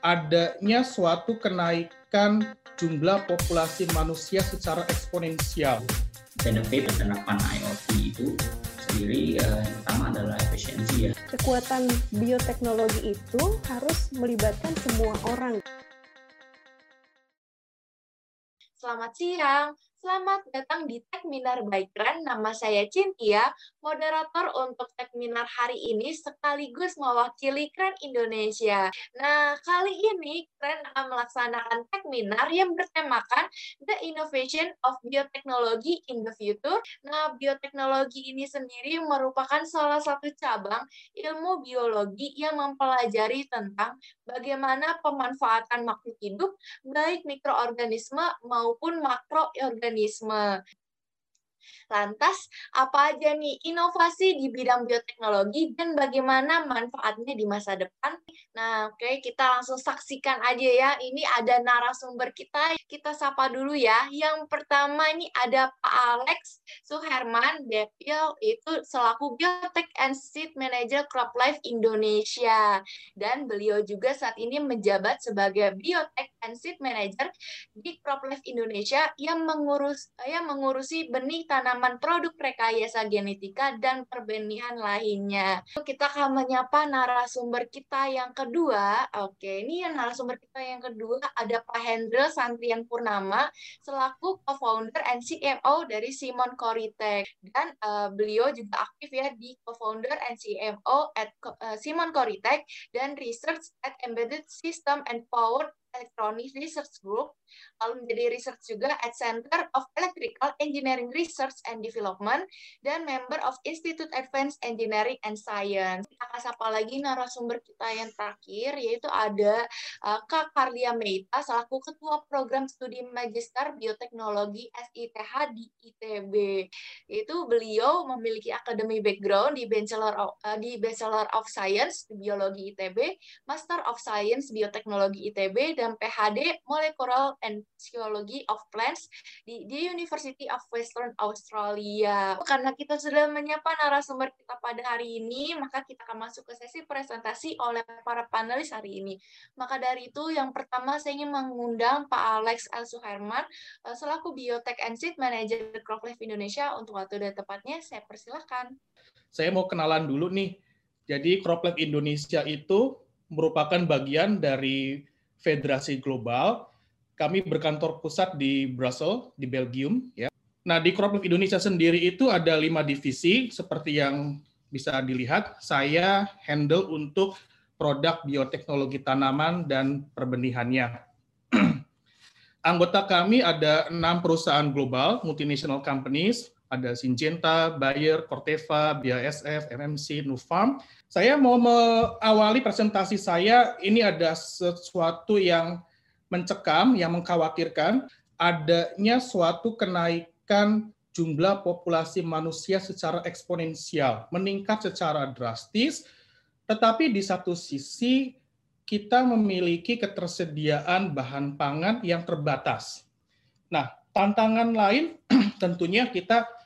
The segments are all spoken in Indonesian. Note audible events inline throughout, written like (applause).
adanya suatu kenaikan jumlah populasi manusia secara eksponensial. Benefit penerapan IoT itu sendiri uh, yang pertama adalah efisiensi ya. Kekuatan bioteknologi itu harus melibatkan semua orang. Selamat siang, Selamat datang di Tekminar by Kren. Nama saya Cintia, moderator untuk Tekminar hari ini sekaligus mewakili Kren Indonesia. Nah, kali ini Kren akan melaksanakan Tekminar yang bertemakan The Innovation of Biotechnology in the Future. Nah, bioteknologi ini sendiri merupakan salah satu cabang ilmu biologi yang mempelajari tentang bagaimana pemanfaatan makhluk hidup, baik mikroorganisme maupun makroorganisme organisme. Lantas, apa aja nih inovasi di bidang bioteknologi dan bagaimana manfaatnya di masa depan? Nah, oke, okay, kita langsung saksikan aja ya. Ini ada narasumber kita. Kita sapa dulu ya. Yang pertama ini ada Pak Alex Suherman Depil, itu selaku Biotek and Seed Manager Crop Life Indonesia. Dan beliau juga saat ini menjabat sebagai Biotek and Seed Manager di Crop Life Indonesia yang mengurus yang mengurusi benih tanaman produk rekayasa genetika dan perbenihan lainnya. Kita akan menyapa narasumber kita yang kedua. Oke, ini yang narasumber kita yang kedua ada Pak Hendra Santian Purnama selaku co-founder and CMO dari Simon Coritek dan uh, beliau juga aktif ya di co-founder and CMO at uh, Simon Coritek dan research at Embedded System and Power Electronics Research Group lalu menjadi research juga at Center of Electrical Engineering Research and Development, dan member of Institute Advanced Engineering and Science. Kita sapa lagi narasumber kita yang terakhir, yaitu ada uh, Kak Karlia Meita, selaku Ketua Program Studi Magister Bioteknologi SITH di ITB. Itu beliau memiliki akademi background di Bachelor of, uh, di Bachelor of Science Biologi ITB, Master of Science Bioteknologi ITB, dan PhD Molecular and Physiology of Plants di, di University of Western Australia. Karena kita sudah menyapa narasumber kita pada hari ini, maka kita akan masuk ke sesi presentasi oleh para panelis hari ini. Maka dari itu, yang pertama saya ingin mengundang Pak Alex L. Suherman, eh, selaku Biotech and Seed Manager CropLife Indonesia untuk waktu dan tepatnya, saya persilahkan. Saya mau kenalan dulu nih. Jadi CropLife Indonesia itu merupakan bagian dari Federasi Global kami berkantor pusat di Brussels, di Belgium. Ya. Nah, di CropLife Indonesia sendiri itu ada lima divisi, seperti yang bisa dilihat. Saya handle untuk produk bioteknologi tanaman dan perbenihannya. (clears throat) Anggota kami ada enam perusahaan global, multinational companies, ada Syngenta, Bayer, Corteva, BASF, MMC, Nufarm. Saya mau mengawali presentasi saya, ini ada sesuatu yang mencekam, yang mengkhawatirkan adanya suatu kenaikan jumlah populasi manusia secara eksponensial, meningkat secara drastis, tetapi di satu sisi kita memiliki ketersediaan bahan pangan yang terbatas. Nah, tantangan lain (clears throat) tentunya kita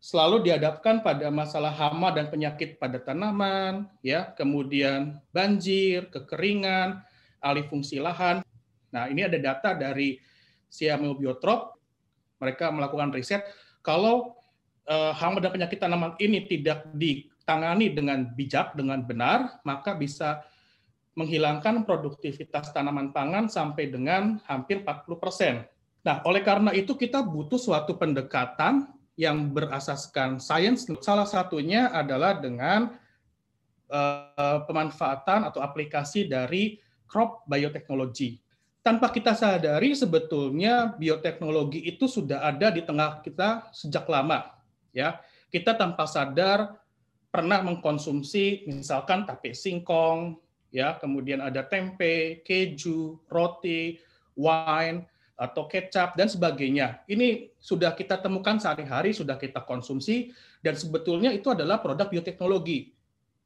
selalu dihadapkan pada masalah hama dan penyakit pada tanaman, ya, kemudian banjir, kekeringan, alih fungsi lahan. Nah, ini ada data dari Siameo Biotrop. Mereka melakukan riset kalau eh, hama dan penyakit tanaman ini tidak ditangani dengan bijak, dengan benar, maka bisa menghilangkan produktivitas tanaman pangan sampai dengan hampir 40%. Nah, oleh karena itu kita butuh suatu pendekatan yang berasaskan sains. Salah satunya adalah dengan uh, pemanfaatan atau aplikasi dari crop biotechnology tanpa kita sadari sebetulnya bioteknologi itu sudah ada di tengah kita sejak lama ya. Kita tanpa sadar pernah mengkonsumsi misalkan tape singkong ya. Kemudian ada tempe keju roti wine atau kecap dan sebagainya. Ini sudah kita temukan sehari-hari sudah kita konsumsi dan sebetulnya itu adalah produk bioteknologi.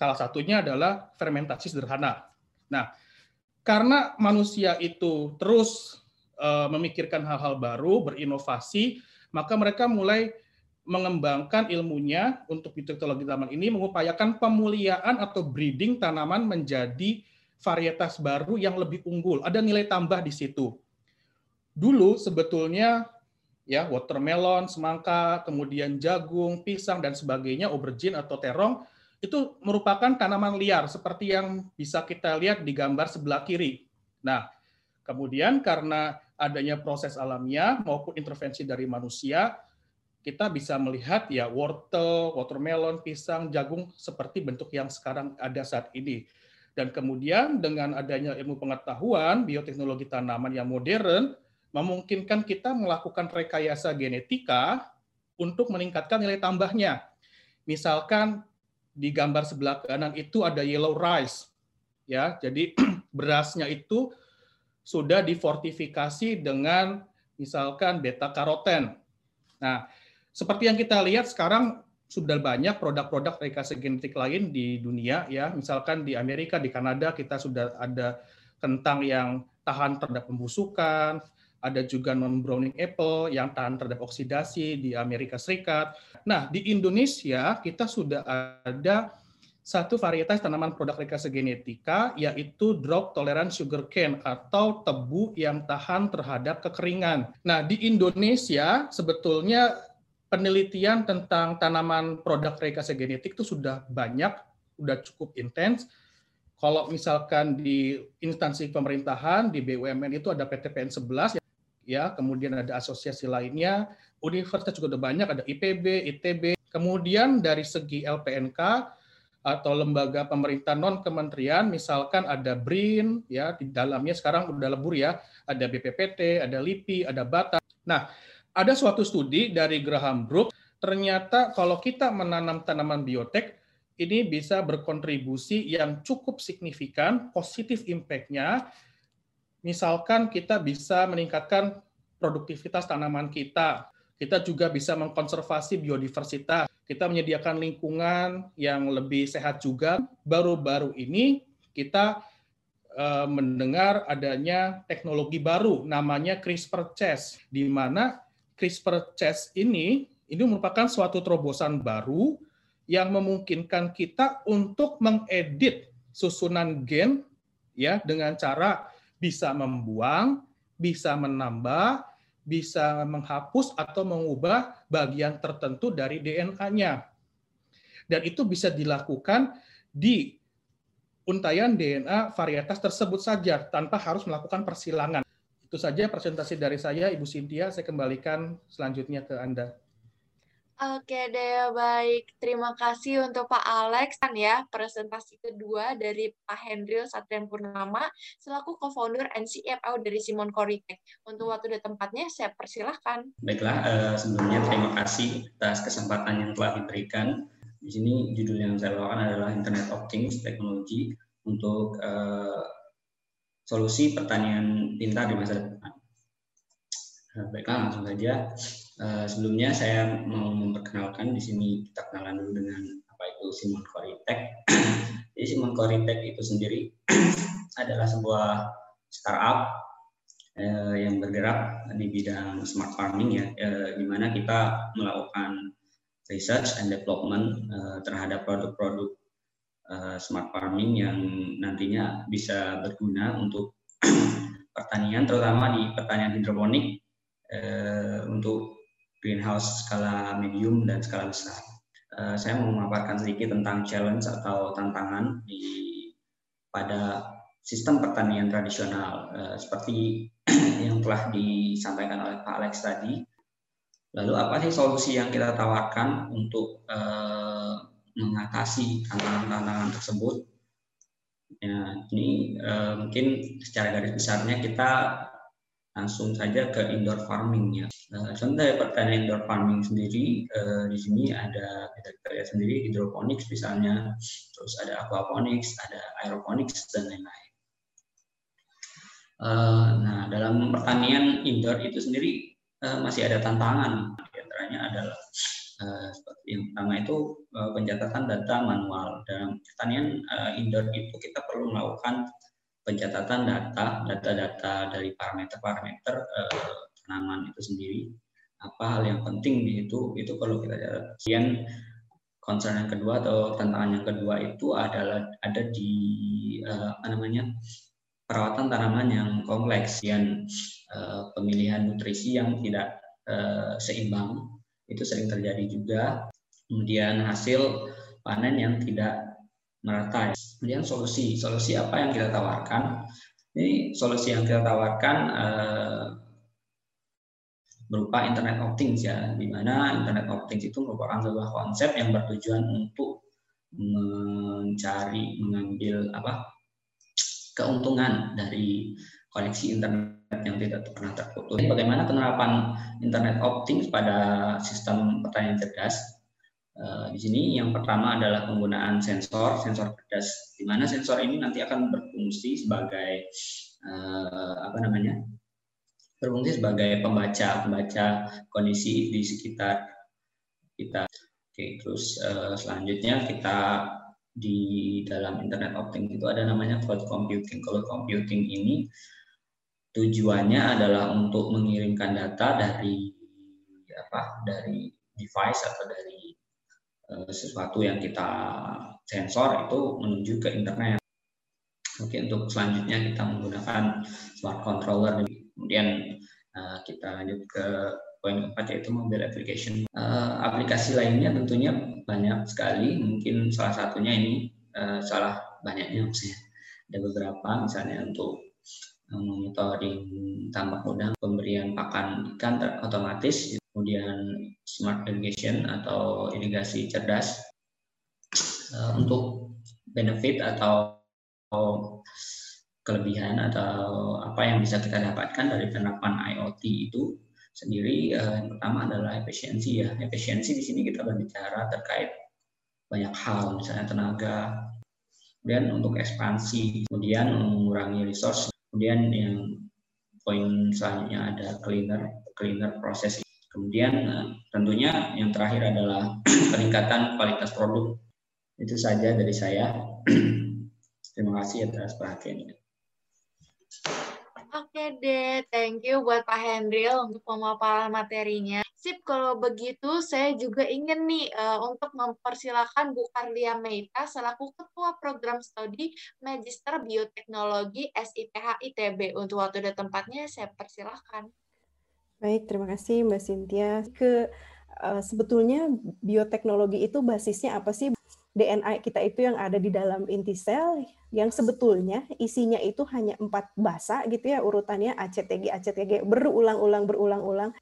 Salah satunya adalah fermentasi sederhana. Nah karena manusia itu terus uh, memikirkan hal-hal baru, berinovasi, maka mereka mulai mengembangkan ilmunya untuk teknologi tanaman ini mengupayakan pemuliaan atau breeding tanaman menjadi varietas baru yang lebih unggul, ada nilai tambah di situ. Dulu sebetulnya ya watermelon, semangka, kemudian jagung, pisang dan sebagainya, aubergine atau terong itu merupakan tanaman liar seperti yang bisa kita lihat di gambar sebelah kiri. Nah, kemudian karena adanya proses alamiah maupun intervensi dari manusia, kita bisa melihat ya wortel, watermelon, pisang, jagung seperti bentuk yang sekarang ada saat ini. Dan kemudian dengan adanya ilmu pengetahuan bioteknologi tanaman yang modern memungkinkan kita melakukan rekayasa genetika untuk meningkatkan nilai tambahnya. Misalkan di gambar sebelah kanan itu ada yellow rice. Ya, jadi (clears throat) berasnya itu sudah difortifikasi dengan misalkan beta karoten. Nah, seperti yang kita lihat sekarang sudah banyak produk-produk rekayasa genetik lain di dunia ya. Misalkan di Amerika, di Kanada kita sudah ada kentang yang tahan terhadap pembusukan, ada juga non browning apple yang tahan terhadap oksidasi di Amerika Serikat. Nah, di Indonesia kita sudah ada satu varietas tanaman produk rekayasa genetika yaitu drought tolerant sugarcane atau tebu yang tahan terhadap kekeringan. Nah, di Indonesia sebetulnya penelitian tentang tanaman produk rekayasa genetik itu sudah banyak, sudah cukup intens. Kalau misalkan di instansi pemerintahan di BUMN itu ada PTPN 11 ya, kemudian ada asosiasi lainnya, universitas juga ada banyak, ada IPB, ITB. Kemudian dari segi LPNK atau lembaga pemerintah non kementerian, misalkan ada BRIN, ya di dalamnya sekarang udah lebur ya, ada BPPT, ada LIPI, ada BATA. Nah, ada suatu studi dari Graham Brook, ternyata kalau kita menanam tanaman biotek, ini bisa berkontribusi yang cukup signifikan, positif impact-nya misalkan kita bisa meningkatkan produktivitas tanaman kita, kita juga bisa mengkonservasi biodiversitas, kita menyediakan lingkungan yang lebih sehat juga. Baru-baru ini kita uh, mendengar adanya teknologi baru namanya CRISPR-Cas, di mana CRISPR-Cas ini ini merupakan suatu terobosan baru yang memungkinkan kita untuk mengedit susunan gen ya dengan cara bisa membuang, bisa menambah, bisa menghapus atau mengubah bagian tertentu dari DNA-nya. Dan itu bisa dilakukan di untayan DNA varietas tersebut saja tanpa harus melakukan persilangan. Itu saja presentasi dari saya, Ibu Cynthia. Saya kembalikan selanjutnya ke Anda. Oke deh, baik. Terima kasih untuk Pak Alex kan ya, presentasi kedua dari Pak Hendril Satrian Purnama selaku co-founder and CFO dari Simon Koritek. Untuk waktu dan tempatnya saya persilahkan. Baiklah, uh, sebelumnya terima kasih atas kesempatan yang telah diberikan. Di sini judul yang saya bawakan adalah Internet of Things Technology untuk uh, solusi pertanian pintar di masa depan. Uh, baiklah, langsung saja. Uh, sebelumnya saya mau memperkenalkan di sini kita kenalan dulu dengan apa itu Simon Coritek. (clears throat) Jadi Simon Coritek itu sendiri (clears throat) adalah sebuah startup uh, yang bergerak di bidang smart farming ya, uh, di mana kita melakukan research and development uh, terhadap produk-produk uh, smart farming yang nantinya bisa berguna untuk (clears throat) pertanian, terutama di pertanian hidroponik untuk greenhouse skala medium dan skala besar. Uh, saya mau memaparkan sedikit tentang challenge atau tantangan di pada sistem pertanian tradisional uh, seperti (clears throat) yang telah disampaikan oleh Pak Alex tadi. Lalu apa sih solusi yang kita tawarkan untuk uh, mengatasi tantangan-tantangan tersebut? Ya, ini mungkin secara garis besarnya kita langsung saja ke indoor farming ya. Uh, contoh dari pertanian indoor farming sendiri uh, di sini ada kita, sendiri hidroponics misalnya, terus ada aquaponics, ada aeroponics dan lain-lain. Uh, nah dalam pertanian indoor itu sendiri uh, masih ada tantangan. Di antaranya adalah uh, seperti yang pertama itu uh, pencatatan data manual. Dalam pertanian uh, indoor itu kita perlu melakukan pencatatan data, data-data dari parameter-parameter eh, tanaman itu sendiri. Apa hal yang penting di itu, itu perlu kita catat. Kemudian concern yang kedua atau tantangan yang kedua itu adalah ada di uh, apa namanya perawatan tanaman yang kompleks dan uh, pemilihan nutrisi yang tidak uh, seimbang itu sering terjadi juga kemudian hasil panen yang tidak merata kemudian solusi solusi apa yang kita tawarkan ini solusi yang kita tawarkan uh, berupa Internet of Things ya, di mana Internet of Things itu merupakan sebuah konsep yang bertujuan untuk mencari, mengambil apa keuntungan dari koneksi internet yang tidak pernah terputus. Bagaimana penerapan Internet of Things pada sistem pertanian cerdas? Uh, di sini yang pertama adalah penggunaan sensor, sensor cerdas, di mana sensor ini nanti akan berfungsi sebagai uh, apa namanya berfungsi sebagai pembaca pembaca kondisi di sekitar kita. Oke, terus uh, selanjutnya kita di dalam Internet of Things itu ada namanya cloud computing. Cloud computing ini tujuannya adalah untuk mengirimkan data dari apa dari device atau dari sesuatu yang kita sensor itu menuju ke internet. Oke, untuk selanjutnya kita menggunakan smart controller Kemudian uh, kita lanjut ke poin keempat yaitu mobile application. Uh, aplikasi lainnya tentunya banyak sekali. Mungkin salah satunya ini salah banyaknya maksudnya. Ada beberapa misalnya untuk monitoring tambak udang, pemberian pakan ikan otomatis, kemudian smart irrigation atau irigasi cerdas uh, untuk benefit atau kelebihan atau apa yang bisa kita dapatkan dari penerapan IoT itu sendiri eh, yang pertama adalah efisiensi ya. Efisiensi di sini kita berbicara terkait banyak hal misalnya tenaga kemudian untuk ekspansi kemudian mengurangi resource kemudian yang poin selanjutnya ada cleaner cleaner proses kemudian eh, tentunya yang terakhir adalah (clears throat) peningkatan kualitas produk itu saja dari saya (clears throat) terima kasih atas perhatiannya Oke deh, thank you buat Pak Hendril untuk pemaparan materinya. Sip, kalau begitu saya juga ingin nih uh, untuk mempersilahkan Bu Karlia Meita selaku Ketua Program Studi Magister Bioteknologi SIPH ITB. Untuk waktu dan tempatnya saya persilahkan. Baik, terima kasih Mbak Cynthia. Ke uh, sebetulnya bioteknologi itu basisnya apa sih? DNA kita itu yang ada di dalam inti sel yang sebetulnya isinya itu hanya empat basa gitu ya urutannya ACTG ACTG berulang-ulang berulang-ulang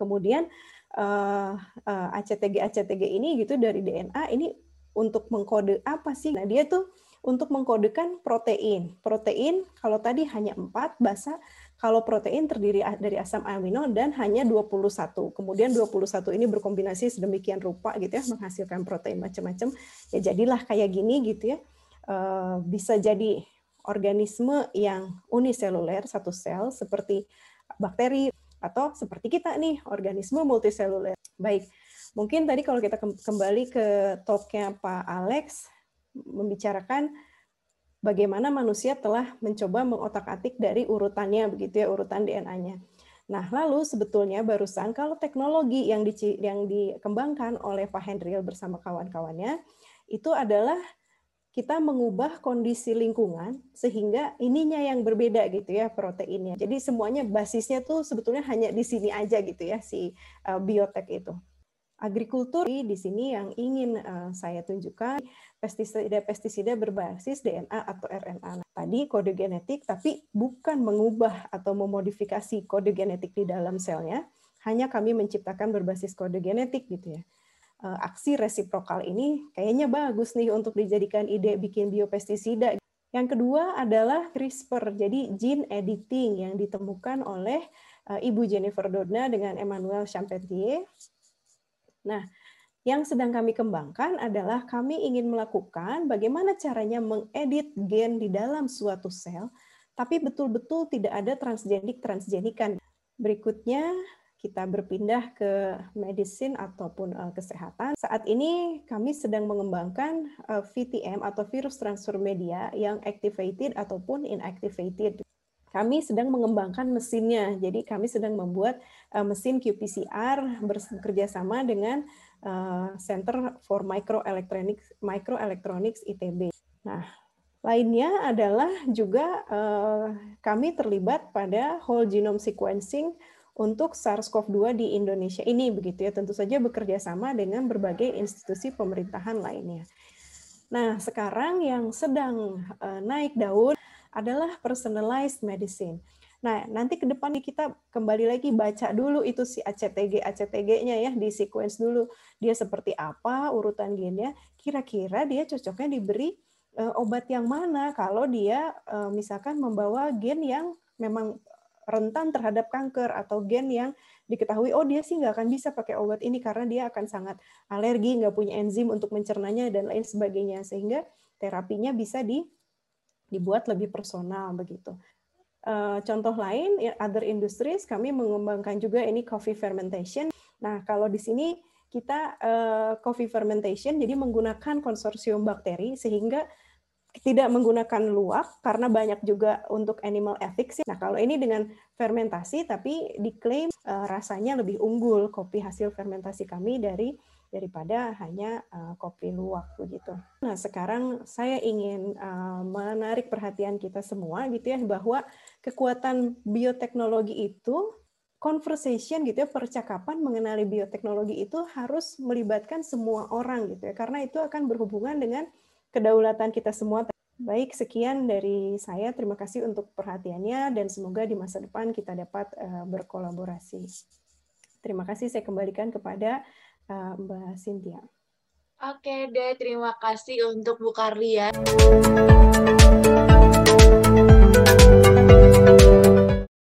kemudian uh, uh, ACTG ACTG ini gitu dari DNA ini untuk mengkode apa sih nah dia tuh untuk mengkodekan protein protein kalau tadi hanya empat basa kalau protein terdiri dari asam amino dan hanya 21. Kemudian 21 ini berkombinasi sedemikian rupa gitu ya menghasilkan protein macam-macam. Ya jadilah kayak gini gitu ya. Eh, bisa jadi organisme yang uniseluler satu sel seperti bakteri atau seperti kita nih organisme multiseluler. Baik. Mungkin tadi kalau kita kembali ke talknya Pak Alex membicarakan bagaimana manusia telah mencoba mengotak-atik dari urutannya begitu ya urutan DNA-nya. Nah, lalu sebetulnya barusan kalau teknologi yang di, yang dikembangkan oleh Pak Hendril bersama kawan-kawannya itu adalah kita mengubah kondisi lingkungan sehingga ininya yang berbeda gitu ya proteinnya. Jadi semuanya basisnya tuh sebetulnya hanya di sini aja gitu ya si uh, biotek itu. Agrikultur di sini yang ingin uh, saya tunjukkan pestisida-pestisida berbasis DNA atau RNA. Nah, tadi kode genetik, tapi bukan mengubah atau memodifikasi kode genetik di dalam selnya, hanya kami menciptakan berbasis kode genetik gitu ya. Eh, aksi resiprokal ini kayaknya bagus nih untuk dijadikan ide bikin biopestisida. Yang kedua adalah CRISPR, jadi gene editing yang ditemukan oleh eh, Ibu Jennifer Doudna dengan Emmanuel Champetier. Nah, yang sedang kami kembangkan adalah kami ingin melakukan bagaimana caranya mengedit gen di dalam suatu sel, tapi betul-betul tidak ada transgenik-transgenikan. Berikutnya, kita berpindah ke medicine ataupun uh, kesehatan. Saat ini kami sedang mengembangkan eh, VTM atau virus transfer media yang activated ataupun inactivated. Kami sedang mengembangkan mesinnya, jadi kami sedang membuat uh, mesin qPCR bekerja sama dengan uh, Center for Microelectronics Microelectronics ITB. Nah, lainnya adalah juga uh, kami terlibat pada whole genome sequencing untuk SARS-CoV-2 di Indonesia ini begitu ya tentu saja bekerja sama dengan berbagai institusi pemerintahan lainnya. Nah, sekarang yang sedang uh, naik daun adalah personalized medicine. Nah, nanti ke depan kita kembali lagi baca dulu itu si ACTG ACTG-nya ya, di sequence dulu dia seperti apa urutan gennya. Kira-kira dia cocoknya diberi uh, obat yang mana kalau dia uh, misalkan membawa gen yang memang rentan terhadap kanker atau gen yang diketahui oh dia sih nggak akan bisa pakai obat ini karena dia akan sangat alergi nggak punya enzim untuk mencernanya dan lain sebagainya sehingga terapinya bisa di dibuat lebih personal begitu. Eh, contoh lain, other industries, kami mengembangkan juga ini coffee fermentation. Nah, kalau di sini kita uh, coffee fermentation, jadi menggunakan konsorsium bakteri sehingga tidak menggunakan luwak karena banyak juga untuk animal ethics. Nah, kalau ini dengan fermentasi tapi diklaim uh, rasanya lebih unggul kopi hasil fermentasi kami dari daripada hanya kopi luwak begitu. Nah, sekarang saya ingin menarik perhatian kita semua gitu ya bahwa kekuatan bioteknologi itu conversation gitu ya percakapan mengenali bioteknologi itu harus melibatkan semua orang gitu ya karena itu akan berhubungan dengan kedaulatan kita semua. Baik, sekian dari saya. Terima kasih untuk perhatiannya dan semoga di masa depan kita dapat uh, berkolaborasi. Terima kasih saya kembalikan kepada uh, Mbak Cynthia. Oke deh, terima kasih untuk Bu Karlia.